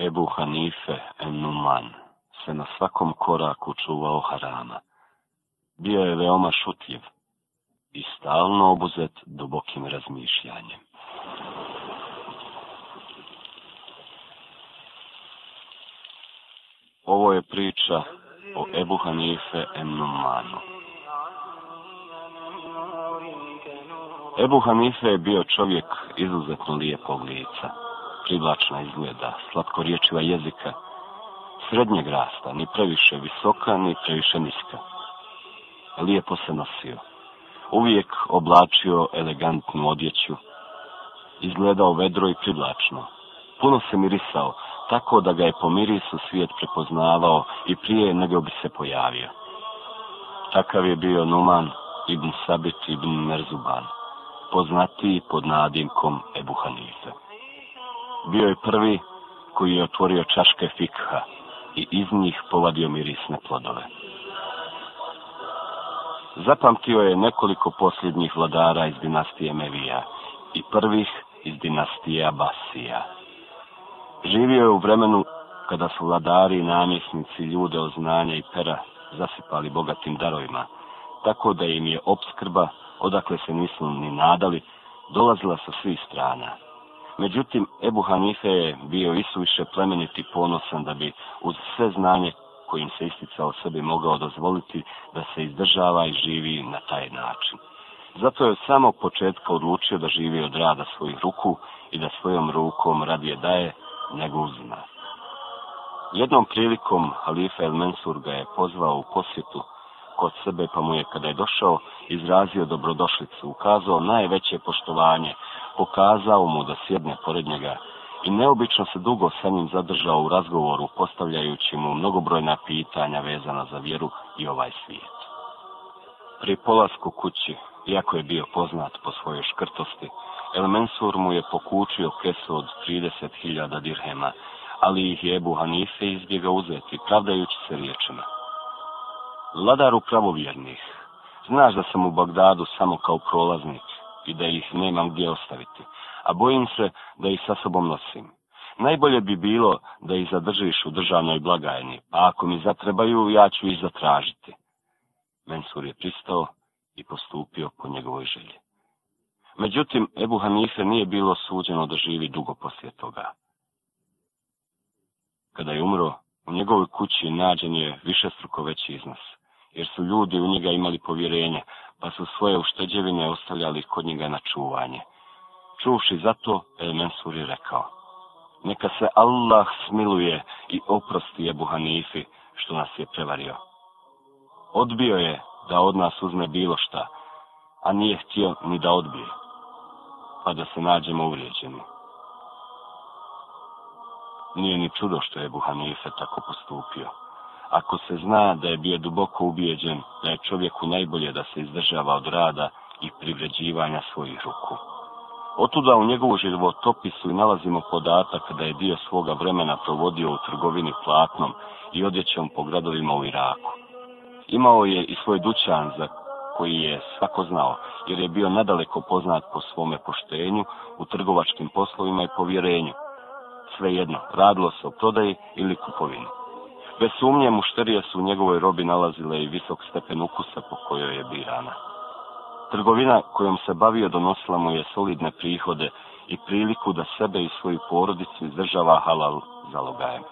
Ebu Hanife Numan se na svakom koraku čuvao harama. Bio je veoma šutljiv i stalno obuzet dubokim razmišljanjem. Ovo je priča o Ebu Hanife Numanu. Ebu Hanife je bio čovjek izuzetno lijepog lica privlačna izgleda, riječiva jezika, srednjeg rasta, ni previše visoka, ni previše niska. Lijepo se nosio. Uvijek oblačio elegantnu odjeću. Izgledao vedro i privlačno. Puno se mirisao, tako da ga je po mirisu svijet prepoznavao i prije nego bi se pojavio. Takav je bio Numan ibn Sabit ibn Merzuban, poznatiji pod nadimkom Ebu bio je prvi koji je otvorio čaške fikha i iz njih povadio mirisne plodove. Zapamtio je nekoliko posljednjih vladara iz dinastije Mevija i prvih iz dinastije Abasija. Živio je u vremenu kada su vladari i namjesnici ljude od znanja i pera zasipali bogatim darovima, tako da im je obskrba, odakle se nisu ni nadali, dolazila sa svih strana. Međutim, Ebu Hanife je bio isuviše plemenit i ponosan da bi uz sve znanje kojim se isticao sebi mogao dozvoliti da se izdržava i živi na taj način. Zato je od samog početka odlučio da živi od rada svojih ruku i da svojom rukom radije daje nego uzima. Jednom prilikom Halifa El ga je pozvao u posjetu kod sebe, pa mu je kada je došao izrazio dobrodošlicu, ukazao najveće poštovanje, pokazao mu da sjedne pored njega i neobično se dugo sa njim zadržao u razgovoru postavljajući mu mnogobrojna pitanja vezana za vjeru i ovaj svijet. Pri polasku kući, iako je bio poznat po svojoj škrtosti, Elmensur mu je pokučio kesu od 30.000 dirhema, ali ih je Ebu Hanife izbjega uzeti, pravdajući se riječima. Vladaru pravovjernih, znaš da sam u Bagdadu samo kao prolaznik, i da ih nemam gdje ostaviti, a bojim se da ih sa sobom nosim. Najbolje bi bilo da ih zadržiš u državnoj blagajni, a pa ako mi zatrebaju, ja ću ih zatražiti. Mensur je pristao i postupio po njegovoj želji. Međutim, Ebu Hanife nije bilo suđeno da živi dugo poslije toga. Kada je umro, u njegovoj kući nađen je višestruko veći iznos jer su ljudi u njega imali povjerenje, pa su svoje ušteđevine ostavljali kod njega na čuvanje. Čuvši zato, El Mansur je rekao, neka se Allah smiluje i oprosti Ebu Hanifi što nas je prevario. Odbio je da od nas uzme bilo šta, a nije htio ni da odbije, pa da se nađemo uvrijeđeni. Nije ni čudo što je Ebu tako postupio. Ako se zna da je bio duboko ubijeđen da je čovjeku najbolje da se izdržava od rada i privređivanja svojih ruku. Otuda u njegovu životopisu i nalazimo podatak da je dio svoga vremena provodio u trgovini platnom i odjećom po gradovima u Iraku. Imao je i svoj dućan za koji je svako znao, jer je bio nadaleko poznat po svome poštenju u trgovačkim poslovima i povjerenju. Svejedno, radilo se o prodaji ili kupovini. Bez sumnje mušterije su u njegovoj robi nalazile i visok stepen ukusa po kojoj je birana. Trgovina kojom se bavio donosila mu je solidne prihode i priliku da sebe i svoju porodicu izdržava halal zalogajem.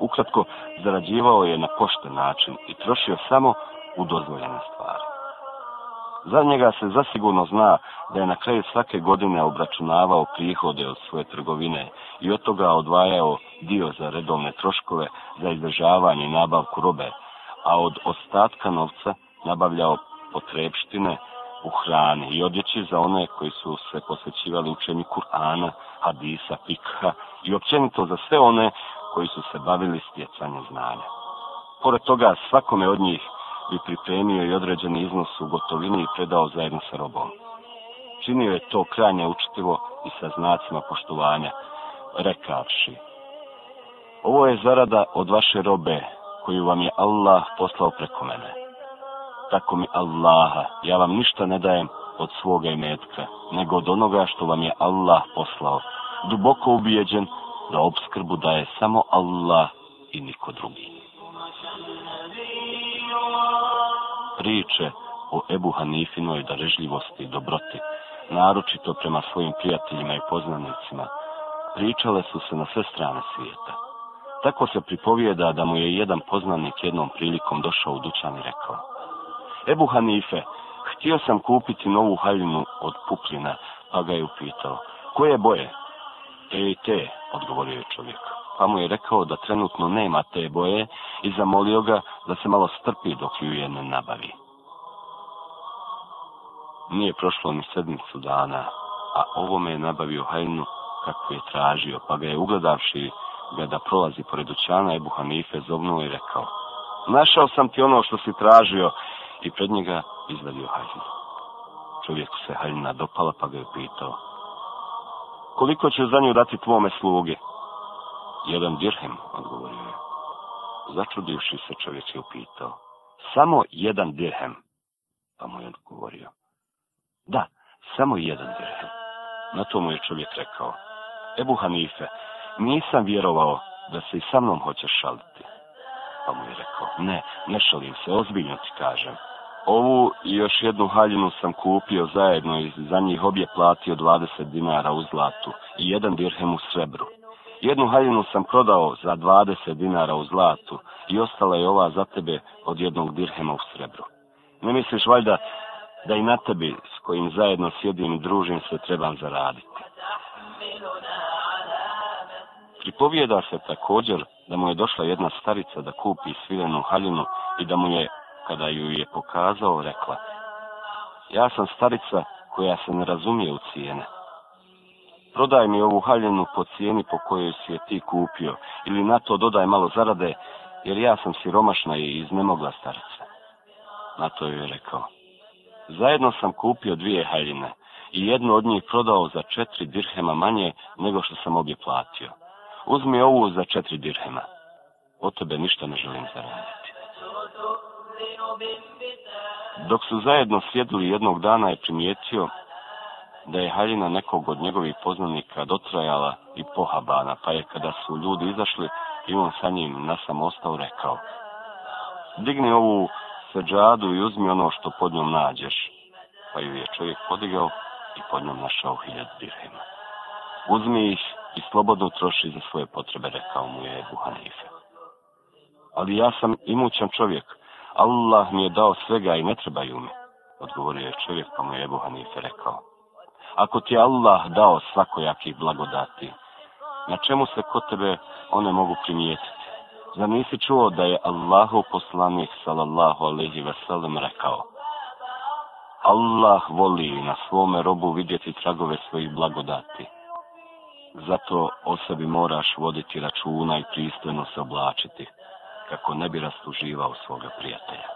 Ukratko, zarađivao je na pošten način i trošio samo u dozvoljene stvari. Za njega se zasigurno zna da je na kraju svake godine obračunavao prihode od svoje trgovine i od toga odvajao dio za redovne troškove, za izdržavanje i nabavku robe, a od ostatka novca nabavljao potrebštine u hrani i odjeći za one koji su se posvećivali učenju Kur'ana, Hadisa, Fikha i općenito za sve one koji su se bavili stjecanjem znanja. Pored toga svakome od njih i pripremio i određeni iznos u gotovini i predao zajedno sa robom. Činio je to krajnje učitivo i sa znacima poštovanja, rekavši. Ovo je zarada od vaše robe, koju vam je Allah poslao preko mene. Tako mi Allaha, ja vam ništa ne dajem od svoga imetka, nego od onoga što vam je Allah poslao, duboko ubijeđen da obskrbu daje samo Allah i niko drugi priče o Ebu Hanifinoj darežljivosti i dobroti, naročito prema svojim prijateljima i poznanicima, pričale su se na sve strane svijeta. Tako se pripovijeda da mu je jedan poznanik jednom prilikom došao u dućan i rekao Ebu Hanife, htio sam kupiti novu haljinu od pupljina, pa ga je upitao, koje boje? E i te, odgovorio je čovjek pa mu je rekao da trenutno nema te boje i zamolio ga da se malo strpi dok ju je ne nabavi. Nije prošlo ni sedmicu dana, a ovome je nabavio hajnu kako je tražio, pa ga je ugledavši ga da prolazi pored učana Ebu Hanife zovnuo i rekao Našao sam ti ono što si tražio i pred njega izvadio hajnu. Čovjeku se hajna dopala pa ga je pitao koliko će za nju dati tvome sluge? Jedan dirhem, odgovorio je. Začudivši se čovjek je upitao. Samo jedan dirhem, pa mu je odgovorio. Da, samo jedan dirhem. Na to mu je čovjek rekao. Ebu Hanife, nisam vjerovao da se i sa mnom hoćeš šaliti. Pa mu je rekao, ne, ne šalim se, ozbiljno ti kažem. Ovu i još jednu haljinu sam kupio zajedno i za njih obje platio dvadeset dinara u zlatu i jedan dirhem u srebru. Jednu haljinu sam prodao za 20 dinara u zlatu i ostala je ova za tebe od jednog dirhema u srebru. Ne misliš valjda da i na tebi s kojim zajedno sjedim i družim se trebam zaraditi. Pripovijeda se također da mu je došla jedna starica da kupi svilenu haljinu i da mu je, kada ju je pokazao, rekla Ja sam starica koja se ne razumije u cijene prodaj mi ovu haljinu po cijeni po kojoj si je ti kupio ili na to dodaj malo zarade jer ja sam siromašna i iznemogla starica. Na to je rekao. Zajedno sam kupio dvije haljine i jednu od njih prodao za četiri dirhema manje nego što sam obje platio. Uzmi ovu za četiri dirhema. Od tebe ništa ne želim zaraditi. Dok su zajedno sjedili jednog dana je primijetio da je haljina nekog od njegovih poznanika dotrajala i pohabana, pa je kada su ljudi izašli i on sa njim na ostao rekao Digni ovu seđadu i uzmi ono što pod njom nađeš. Pa ju je čovjek podigao i pod njom našao hiljad dirhima. Uzmi ih i slobodno troši za svoje potrebe, rekao mu je Buhanife. Ali ja sam imućan čovjek, Allah mi je dao svega i ne trebaju mi, odgovorio je čovjek, pa mu je Ebu rekao ako ti Allah dao svakojaki blagodati, na čemu se kod tebe one mogu primijetiti? Zar nisi čuo da je Allahu poslanik sallallahu alaihi veselem rekao Allah voli na svome robu vidjeti tragove svojih blagodati. Zato o sebi moraš voditi računa i pristojno se oblačiti, kako ne bi rastuživao svoga prijatelja.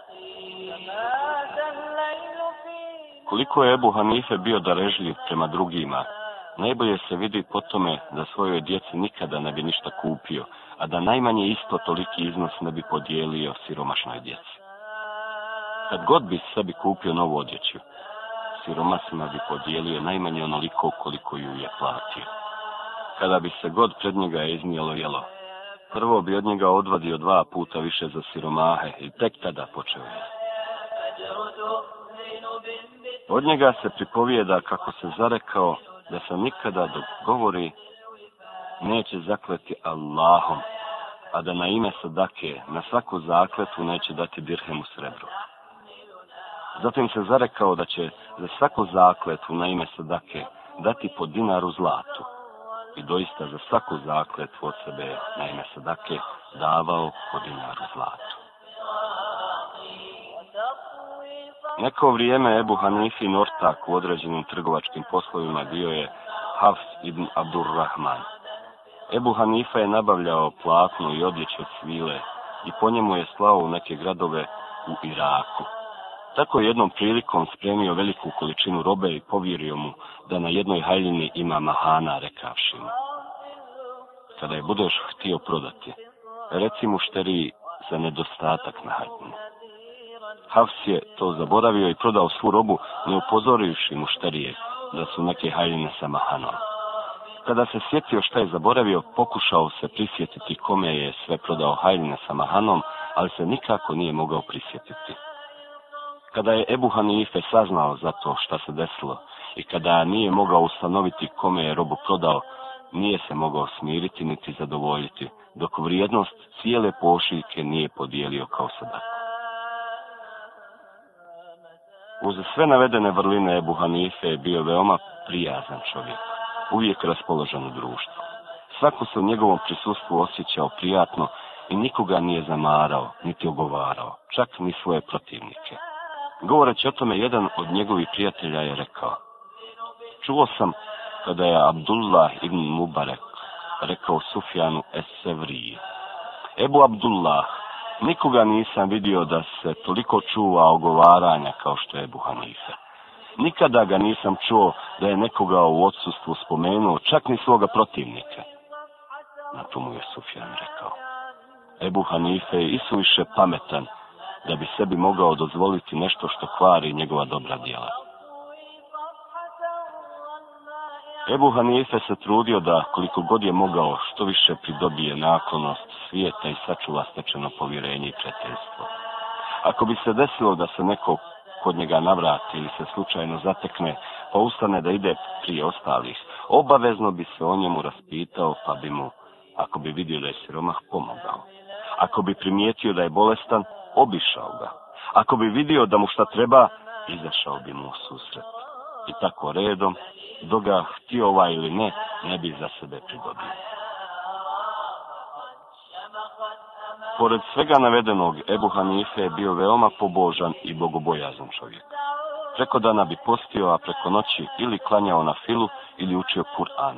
Koliko je Ebu Hanife bio darežljiv prema drugima, najbolje se vidi po tome da svojoj djeci nikada ne bi ništa kupio, a da najmanje isto toliki iznos ne bi podijelio siromašnoj djeci. Kad god bi sebi kupio novu odjeću, siromasima bi podijelio najmanje onoliko koliko ju je platio. Kada bi se god pred njega iznijelo jelo, prvo bi od njega odvadio dva puta više za siromahe i tek tada počeo je. Od njega se pripovijeda kako se zarekao da se nikada dok govori neće zakleti Allahom, a da na ime sadake na svaku zakletu neće dati dirhemu srebru. Zatim se zarekao da će za svaku zakletu na ime sadake dati po dinaru zlatu. I doista za svaku zakletu od sebe na ime sadake davao po dinaru zlatu. Neko vrijeme Ebu Hanifi Nortak u određenim trgovačkim poslovima bio je Hafs ibn Abdurrahman. Ebu Hanifa je nabavljao platnu i odjeću svile i po njemu je slao u neke gradove u Iraku. Tako je jednom prilikom spremio veliku količinu robe i povjerio mu da na jednoj haljini ima mahana, rekavšima. Kada je budeš htio prodati, reci mu šteri za nedostatak na haljini. Hafs je to zaboravio i prodao svu robu ne upozorivši mušterije da su neke hajline sa Mahanom. Kada se sjetio šta je zaboravio, pokušao se prisjetiti kome je sve prodao hajline sa Mahanom, ali se nikako nije mogao prisjetiti. Kada je Ebu Hanife saznao za to šta se desilo i kada nije mogao ustanoviti kome je robu prodao, nije se mogao smiriti niti zadovoljiti, dok vrijednost cijele pošiljke nije podijelio kao sadako. Uz sve navedene vrline Ebu Hanife je bio veoma prijazan čovjek, uvijek raspoložen u društvu. Svako se u njegovom prisustvu osjećao prijatno i nikoga nije zamarao, niti ogovarao, čak ni svoje protivnike. Govoreći o tome, jedan od njegovih prijatelja je rekao, čuo sam kada je Abdullah ibn Mubarek rekao Sufjanu Esevriji, Ebu Abdullah, Nikoga nisam vidio da se toliko čuva ogovaranja kao što je Buhanife. Nikada ga nisam čuo da je nekoga u odsustvu spomenuo, čak ni svoga protivnika. Na to mu je Sufjan rekao. Ebu Hanife je isuviše pametan da bi sebi mogao dozvoliti nešto što kvari njegova dobra djela. Ebu Hanife se trudio da koliko god je mogao što više pridobije naklonost svijeta i sačuva stečeno povjerenje i prijateljstvo. Ako bi se desilo da se neko kod njega navrati ili se slučajno zatekne, pa ustane da ide prije ostalih, obavezno bi se o njemu raspitao, pa bi mu, ako bi vidio da je siromah, pomogao. Ako bi primijetio da je bolestan, obišao ga. Ako bi vidio da mu šta treba, izašao bi mu susret. I tako redom, doga ga htio ovaj ili ne, ne bi za sebe pridobio. Pored svega navedenog, Ebu Hanife je bio veoma pobožan i bogobojazan čovjek. Preko dana bi postio, a preko noći ili klanjao na filu ili učio Kur'an,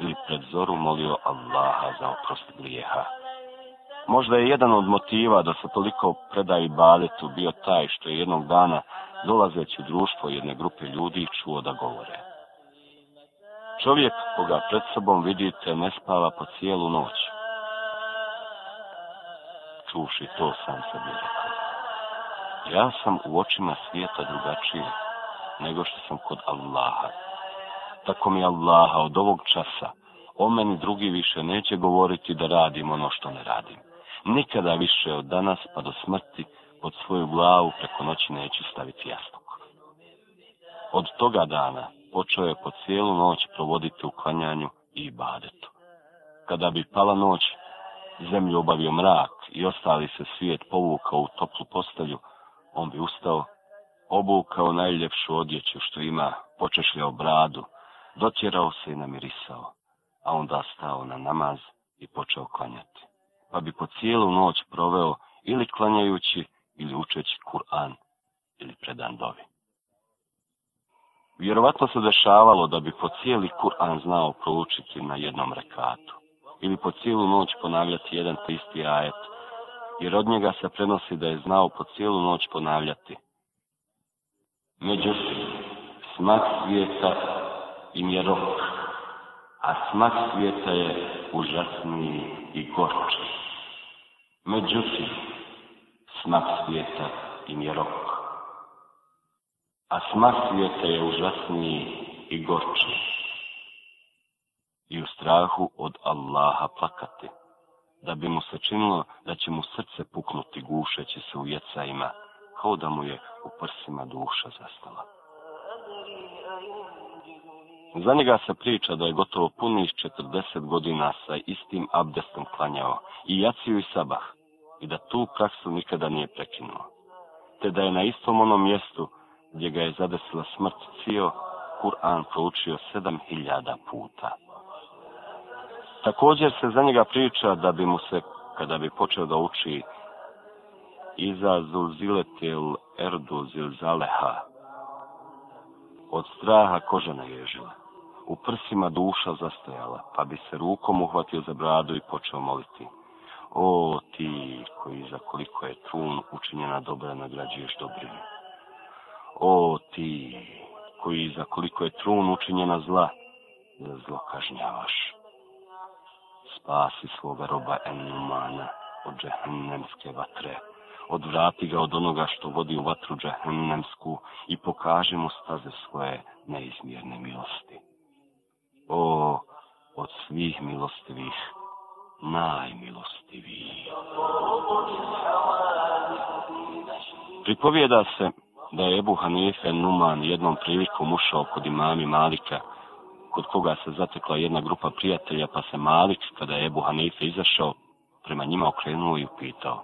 ili pred zoru molio Allaha za oprost grijeha. Možda je jedan od motiva da se toliko preda baletu bio taj što je jednog dana, dolazeći u društvo jedne grupe ljudi, čuo da govore. Čovjek koga pred sobom vidite ne spava po cijelu noć čuši, to, sam sebi rekao. Ja sam u očima svijeta drugačije nego što sam kod Allaha. Tako mi Allaha od ovog časa o meni drugi više neće govoriti da radim ono što ne radim. Nikada više od danas pa do smrti pod svoju glavu preko noći neće staviti jastuk. Od toga dana počeo je po cijelu noć provoditi uklanjanju i badetu. Kada bi pala noć, zemlju obavio mrak i ostali se svijet povukao u toplu postelju, on bi ustao, obukao najljepšu odjeću što ima, počešljao bradu, dotjerao se i namirisao, a onda stao na namaz i počeo klanjati. Pa bi po cijelu noć proveo ili klanjajući, ili učeći Kur'an, ili predan dovi. Vjerovatno se dešavalo da bi po cijeli Kur'an znao proučiti na jednom rekatu ili po cijelu noć ponavljati jedan tisti ajet, jer od njega se prenosi da je znao po cijelu noć ponavljati. Međutim, smak svijeta im je rok, a smak svijeta je užasniji i gorči. Međutim, smak svijeta im je rok, a smak svijeta je užasniji i gorči i u strahu od Allaha plakati, da bi mu se činilo da će mu srce puknuti gušeći se u jecajima, kao da mu je u prsima duša zastala. Za njega se priča da je gotovo punih četrdeset godina sa istim abdestom klanjao, i jaciju i sabah, i da tu praksu nikada nije prekinuo. Te da je na istom onom mjestu gdje ga je zadesila smrt cio, Kur'an proučio hiljada puta. Također se za njega priča da bi mu se, kada bi počeo da uči iza zuziletil erdu zilzaleha, od straha koža naježila, u prsima duša zastajala, pa bi se rukom uhvatio za bradu i počeo moliti. O, ti koji za koliko je trun učinjena dobra nagrađuješ dobrim. O, ti koji za koliko je trun učinjena zla, zlo kažnjavaš spasi svoga roba Enumana od džehennemske vatre. Odvrati ga od onoga što vodi u vatru džehennemsku i pokaži mu staze svoje neizmjerne milosti. O, od svih milostivih, najmilostiviji. Pripovjeda se da je Ebu Hanife Numan jednom prilikom ušao kod imami Malika kod koga se zatekla jedna grupa prijatelja, pa se Malik, kada je Ebu Hanife izašao, prema njima okrenuo i upitao.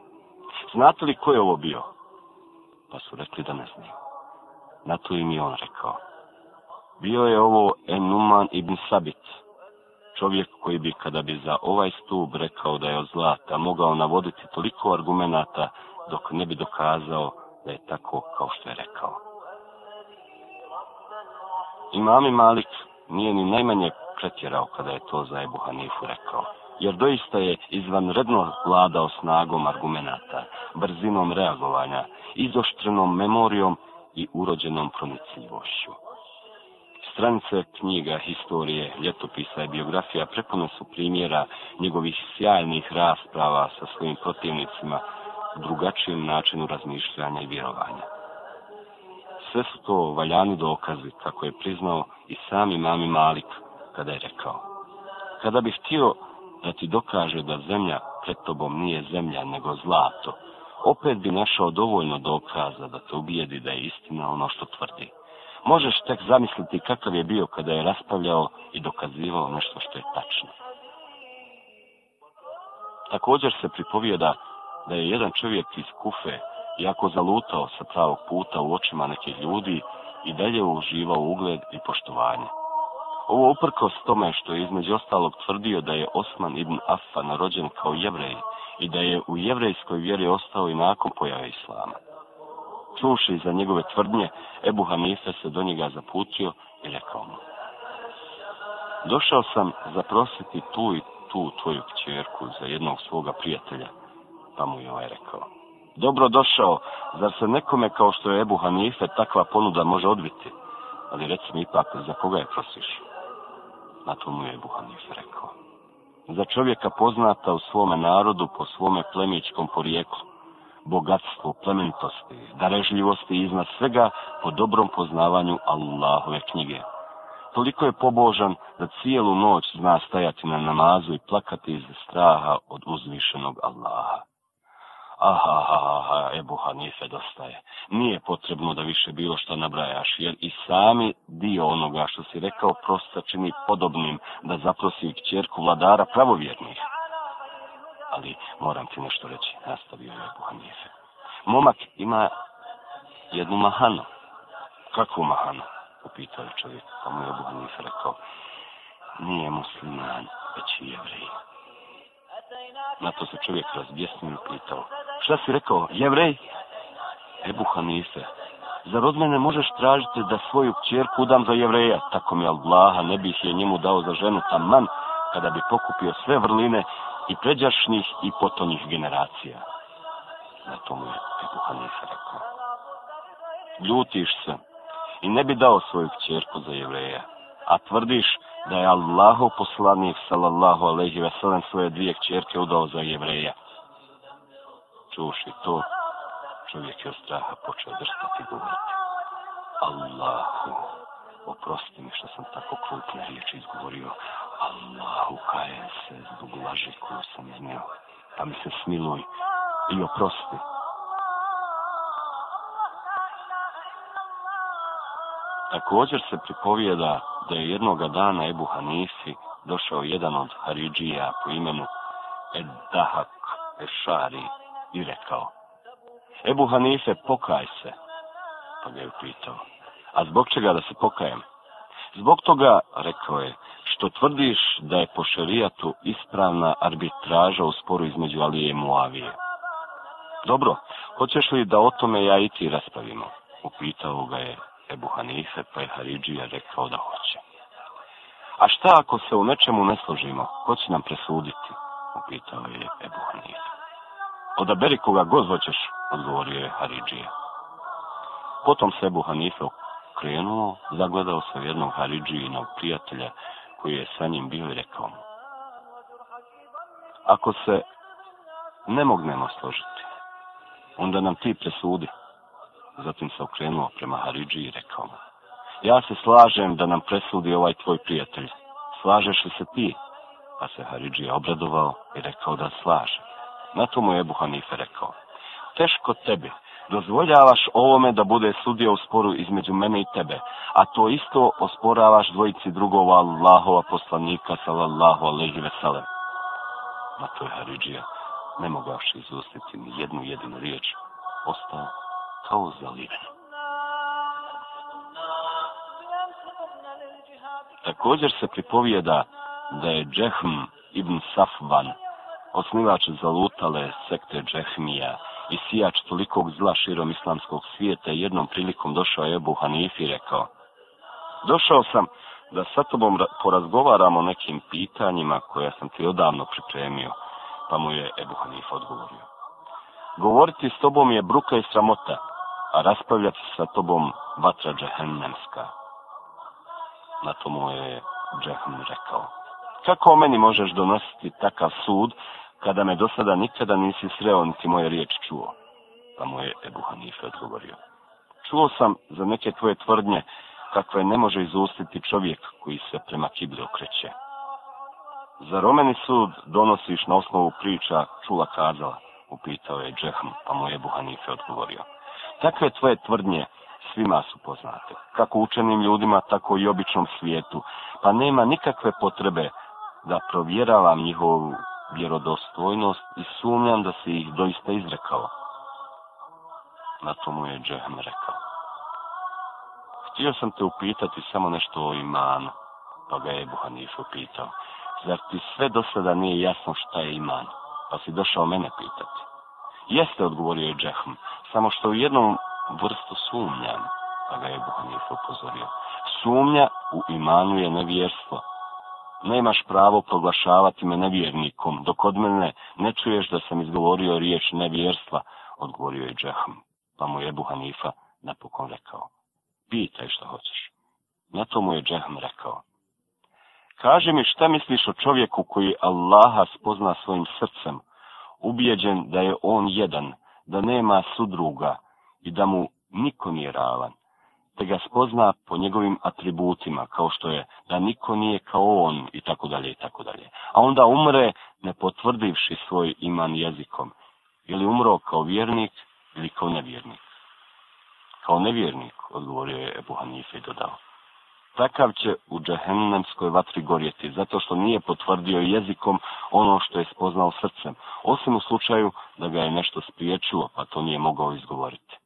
Znate li ko je ovo bio? Pa su rekli da ne znaju. Na to im je on rekao. Bio je ovo Enuman ibn Sabit, čovjek koji bi, kada bi za ovaj stup rekao da je od zlata, mogao navoditi toliko argumenata dok ne bi dokazao da je tako kao što je rekao. Imami Malik nije ni najmanje pretjerao kada je to za Ebu Hanifu rekao. Jer doista je izvanredno vladao snagom argumenata, brzinom reagovanja, izoštrenom memorijom i urođenom pronicljivošću. Stranice knjiga, historije, ljetopisa i biografija prepune su primjera njegovih sjajnih rasprava sa svojim protivnicima u drugačijem načinu razmišljanja i vjerovanja. Sve su to valjani dokazi, kako je priznao i sami mami Malik, kada je rekao. Kada bi htio da ti dokaže da zemlja pred tobom nije zemlja, nego zlato, opet bi našao dovoljno dokaza da te ubijedi da je istina ono što tvrdi. Možeš tek zamisliti kakav je bio kada je raspavljao i dokazivao nešto što je tačno. Također se pripovijeda da je jedan čovjek iz Kufe iako zalutao sa pravog puta u očima nekih ljudi, i dalje uživao ugled i poštovanje. Ovo uprkos tome što je između ostalog tvrdio da je Osman ibn Affan rođen kao jevrej i da je u jevrejskoj vjeri ostao i nakon pojave islama. Čuši za njegove tvrdnje, Ebu Hanife se do njega zaputio i rekao mu. Došao sam zaprositi tu i tu tvoju kćerku za jednog svoga prijatelja, pa mu je ovaj rekao. Dobro došao, zar se nekome kao što je Ebu Hanife takva ponuda može odbiti? Ali reci mi ipak, za koga je prosiš? Na to mu je Ebu Hanife rekao. Za čovjeka poznata u svome narodu po svome plemičkom porijeklu, bogatstvu, plemenitosti, darežljivosti iznad svega po dobrom poznavanju Allahove knjige. Toliko je pobožan da cijelu noć zna stajati na namazu i plakati iz straha od uzvišenog Allaha aha, aha, aha, Ebu Hanife dostaje. Nije potrebno da više bilo što nabrajaš, jer i sami dio onoga što si rekao prosta čini podobnim da zaprosi kćerku vladara pravovjernih. Ali moram ti nešto reći, nastavio je Ebu Hanife. Momak ima jednu mahanu. Kakvu mahanu? Upitao je čovjek, pa mu je Ebu Hanife rekao. Nije musliman, već i jevrij. Na to se čovjek razbjesnio i pitao, Šta si rekao, jevrej? Ebu Hanise, Zar od mene možeš tražiti da svoju kćerku udam za jevreja? Tako mi Allaha ne bih je njemu dao za ženu taman kada bi pokupio sve vrline i pređašnjih i potonjih generacija. Na to mu je Ebu rekao. Ljutiš se i ne bi dao svoju kćerku za jevreja. A tvrdiš da je Allahov poslanik sallallahu alejhi ve svoje dvije kćerke udao za jevreja čuši to, čovjek je od straha počeo drstati i govoriti. Allahu, oprosti mi što sam tako i riječi izgovorio. Allahu, kajem se zbog laži koju sam iznio. Pa mi se smiluj i oprosti. Također se pripovijeda da je jednoga dana Ebu Hanisi došao jedan od Haridžija po imenu Eddahak Ešari, i rekao, Ebu Hanife, pokaj se. Pa ga je upitao, a zbog čega da se pokajem? Zbog toga, rekao je, što tvrdiš da je po šerijatu ispravna arbitraža u sporu između Alije i Muavije. Dobro, hoćeš li da o tome ja i ti raspravimo? Upitao ga je Ebu Hanife, pa je Haridžija rekao da hoće. A šta ako se u nečemu ne složimo? Ko će nam presuditi? Upitao je Ebu Hanife. Odaberi koga god hoćeš, odgovorio je Haridžija. Potom se Ebu krenuo, zagledao se jednog Haridžijinog prijatelja koji je sa njim bio i rekao mu. Ako se ne mognemo složiti, onda nam ti presudi. Zatim se okrenuo prema Haridžiji i rekao mu. Ja se slažem da nam presudi ovaj tvoj prijatelj. Slažeš li se ti? Pa se Haridžija obradovao i rekao da slažem. Na to mu je Ebu Hanife rekao. Teško tebi, dozvoljavaš ovome da bude sudija u sporu između mene i tebe, a to isto osporavaš dvojici drugova Allahova poslanika, sallallahu alaihi veselem. Na to je Haridžija, ne mogavši izustiti ni jednu jedinu riječ, ostao kao zaliven. Također se pripovijeda da je Džehm ibn Safban osnivač zalutale sekte Džehmija i sijač tolikog zla širom islamskog svijeta, jednom prilikom došao je Ebu Hanif i rekao, došao sam da sa tobom porazgovaramo o nekim pitanjima koja sam ti odavno pripremio, pa mu je Ebu Hanif odgovorio. Govoriti s tobom je bruka i sramota, a raspravljati sa tobom vatra džehennemska. Na tomu je Džehm rekao. Kako o meni možeš donositi takav sud, kada me do sada nikada nisi sreo, niti moje riječ čuo? Pa mu je Ebu Hanife odgovorio. Čuo sam za neke tvoje tvrdnje, kakve ne može izustiti čovjek koji se prema kibli okreće. Za romeni sud donosiš na osnovu priča čula kazala, upitao je Džehm, pa mu je Ebu Hanife odgovorio. Takve tvoje tvrdnje svima su poznate, kako učenim ljudima, tako i običnom svijetu, pa nema nikakve potrebe da provjeravam njihovu vjerodostojnost i sumnjam da se ih doista izrekao. Na to mu je Džehm rekao. Htio sam te upitati samo nešto o imanu, pa ga je Ebu pitao Zar ti sve do sada nije jasno šta je iman, pa si došao mene pitati? Jeste, odgovorio je samo što u jednom vrstu sumnjam, pa ga je Ebu upozorio. Sumnja u imanu je nevjerstvo, nemaš pravo proglašavati me nevjernikom, dok od mene ne čuješ da sam izgovorio riječ nevjerstva, odgovorio je Džehm, pa mu je Ebu Hanifa napokon rekao, pitaj što hoćeš. Na to mu je Džehm rekao, kaže mi šta misliš o čovjeku koji Allaha spozna svojim srcem, ubijeđen da je on jedan, da nema sudruga i da mu niko nije ravan te ga spozna po njegovim atributima, kao što je da niko nije kao on i tako dalje i tako dalje. A onda umre ne potvrdivši svoj iman jezikom. Ili umro kao vjernik ili kao nevjernik. Kao nevjernik, odgovorio je Ebu Hanife i dodao. Takav će u džehennemskoj vatri gorjeti, zato što nije potvrdio jezikom ono što je spoznao srcem, osim u slučaju da ga je nešto spriječilo, pa to nije mogao izgovoriti.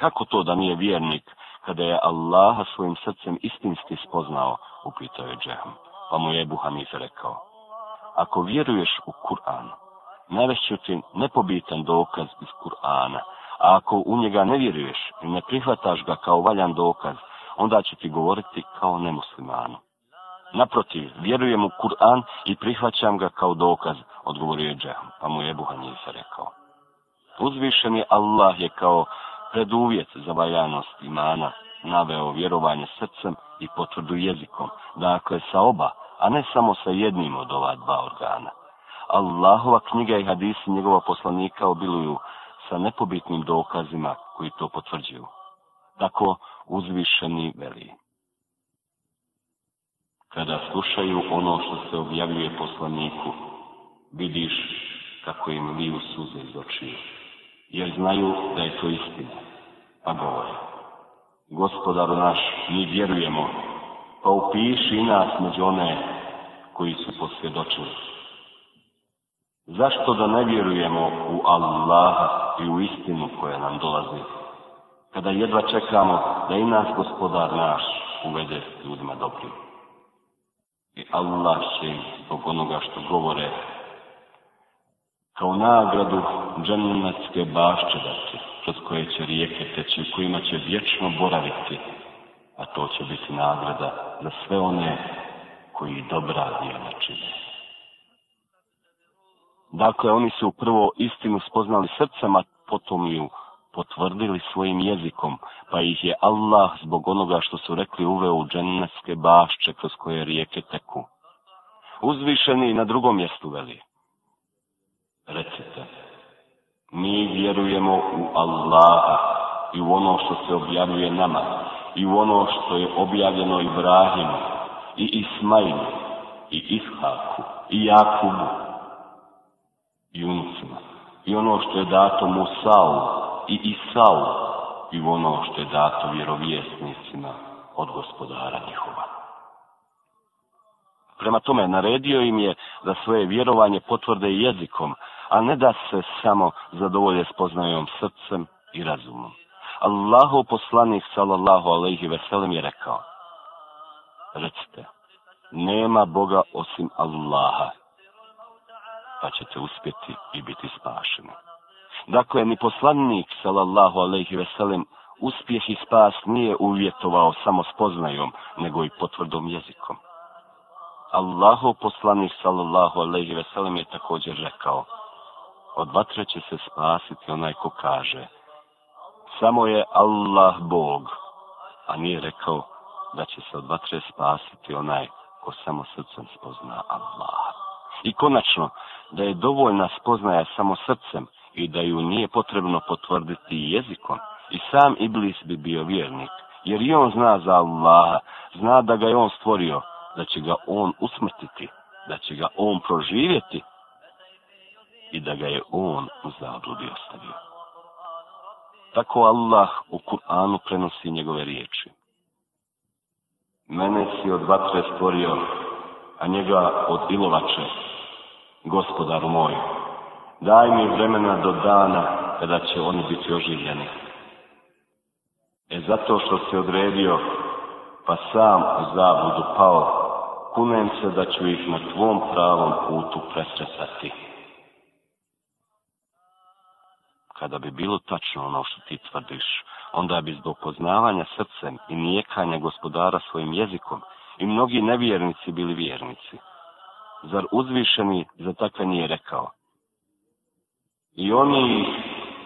Kako to da nije vjernik, kada je Allaha svojim srcem istinski spoznao, upitao je Džeham. Pa mu je Ebu rekao, ako vjeruješ u Kur'an, navešću ti nepobitan dokaz iz Kur'ana, a ako u njega ne vjeruješ i ne prihvataš ga kao valjan dokaz, onda će ti govoriti kao nemuslimanu. Naprotiv, vjerujem u Kur'an i prihvaćam ga kao dokaz, odgovorio je Džeham, pa mu je Ebu rekao. Uzvišeni Allah je kao preduvjet za valjanost imana, naveo vjerovanje srcem i potvrdu jezikom, dakle sa oba, a ne samo sa jednim od ova dva organa. Allahova knjiga i hadisi njegova poslanika obiluju sa nepobitnim dokazima koji to potvrđuju. Tako uzvišeni veli. Kada slušaju ono što se objavljuje poslaniku, vidiš kako im liju suze iz očiju jer znaju da je to istina. Pa govore, gospodaru naš, mi vjerujemo, pa upiši i nas među one koji su posvjedočili. Zašto da ne vjerujemo u Allaha i u istinu koja nam dolazi, kada jedva čekamo da i nas gospodar naš uvede ljudima dobrim? I Allah će zbog onoga što govore kao nagradu džennetske bašće dati, kroz koje će rijeke teći, u kojima će vječno boraviti, a to će biti nagrada za sve one koji dobra djela čine. Dakle, oni su prvo istinu spoznali a potom ju potvrdili svojim jezikom, pa ih je Allah zbog onoga što su rekli uveo u džennetske bašće kroz koje rijeke teku. Uzvišeni na drugom mjestu veli. Recite, mi vjerujemo u Allaha i u ono što se objavljuje nama i u ono što je objavljeno Ibrahimu i Ismailu i Ishaku i Jakubu i unucima i ono što je dato Musau i Isau i u ono što je dato vjerovjesnicima od gospodara njihova. Prema tome naredio im je da svoje vjerovanje potvrde jezikom, a ne da se samo zadovolje spoznajom srcem i razumom. Allahu poslanik sallallahu alaihi veselem je rekao, recite, nema Boga osim Allaha, pa ćete uspjeti i biti spašeni. Dakle, ni poslanik, sallallahu alaihi veselem, uspjeh i spas nije uvjetovao samo spoznajom, nego i potvrdom jezikom. Allahu poslanik, sallallahu alaihi veselem, je također rekao, od vatre će se spasiti onaj ko kaže, samo je Allah Bog, a nije rekao da će se od vatre spasiti onaj ko samo srcem spozna Allah. I konačno, da je dovoljna spoznaja samo srcem i da ju nije potrebno potvrditi jezikom, i sam Iblis bi bio vjernik, jer i on zna za Allaha, zna da ga je on stvorio, da će ga on usmrtiti, da će ga on proživjeti, i da ga je on u zabludi ostavio. Tako Allah u Kur'anu prenosi njegove riječi. Mene si od vatre stvorio, a njega od ilovače, gospodaru moj. Daj mi vremena do dana kada će oni biti oživljeni. E zato što se odredio, pa sam u zabudu pao, kunem se da ću ih na tvom pravom putu presretati. Kada bi bilo tačno ono što ti tvrdiš, onda bi zbog poznavanja srcem i nijekanja gospodara svojim jezikom i mnogi nevjernici bili vjernici. Zar uzvišeni za takve nije rekao? I oni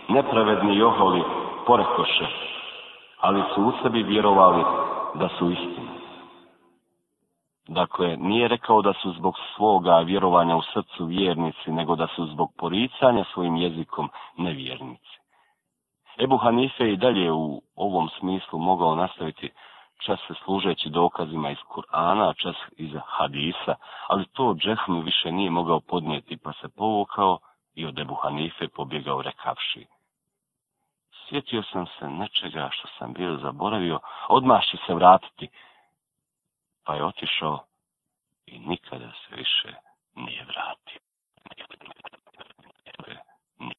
nepravedni joholi porekoše, ali su u sebi vjerovali da su istini. Dakle, nije rekao da su zbog svoga vjerovanja u srcu vjernici, nego da su zbog poricanja svojim jezikom nevjernici. Ebu Hanife i dalje u ovom smislu mogao nastaviti čas se služeći dokazima iz Kur'ana, čas iz Hadisa, ali to Džehmi više nije mogao podnijeti, pa se povukao i od Ebu Hanife pobjegao rekavši. Sjetio sam se nečega što sam bio zaboravio, odmah ću se vratiti, pa je otišao i nikada se više nije vratio.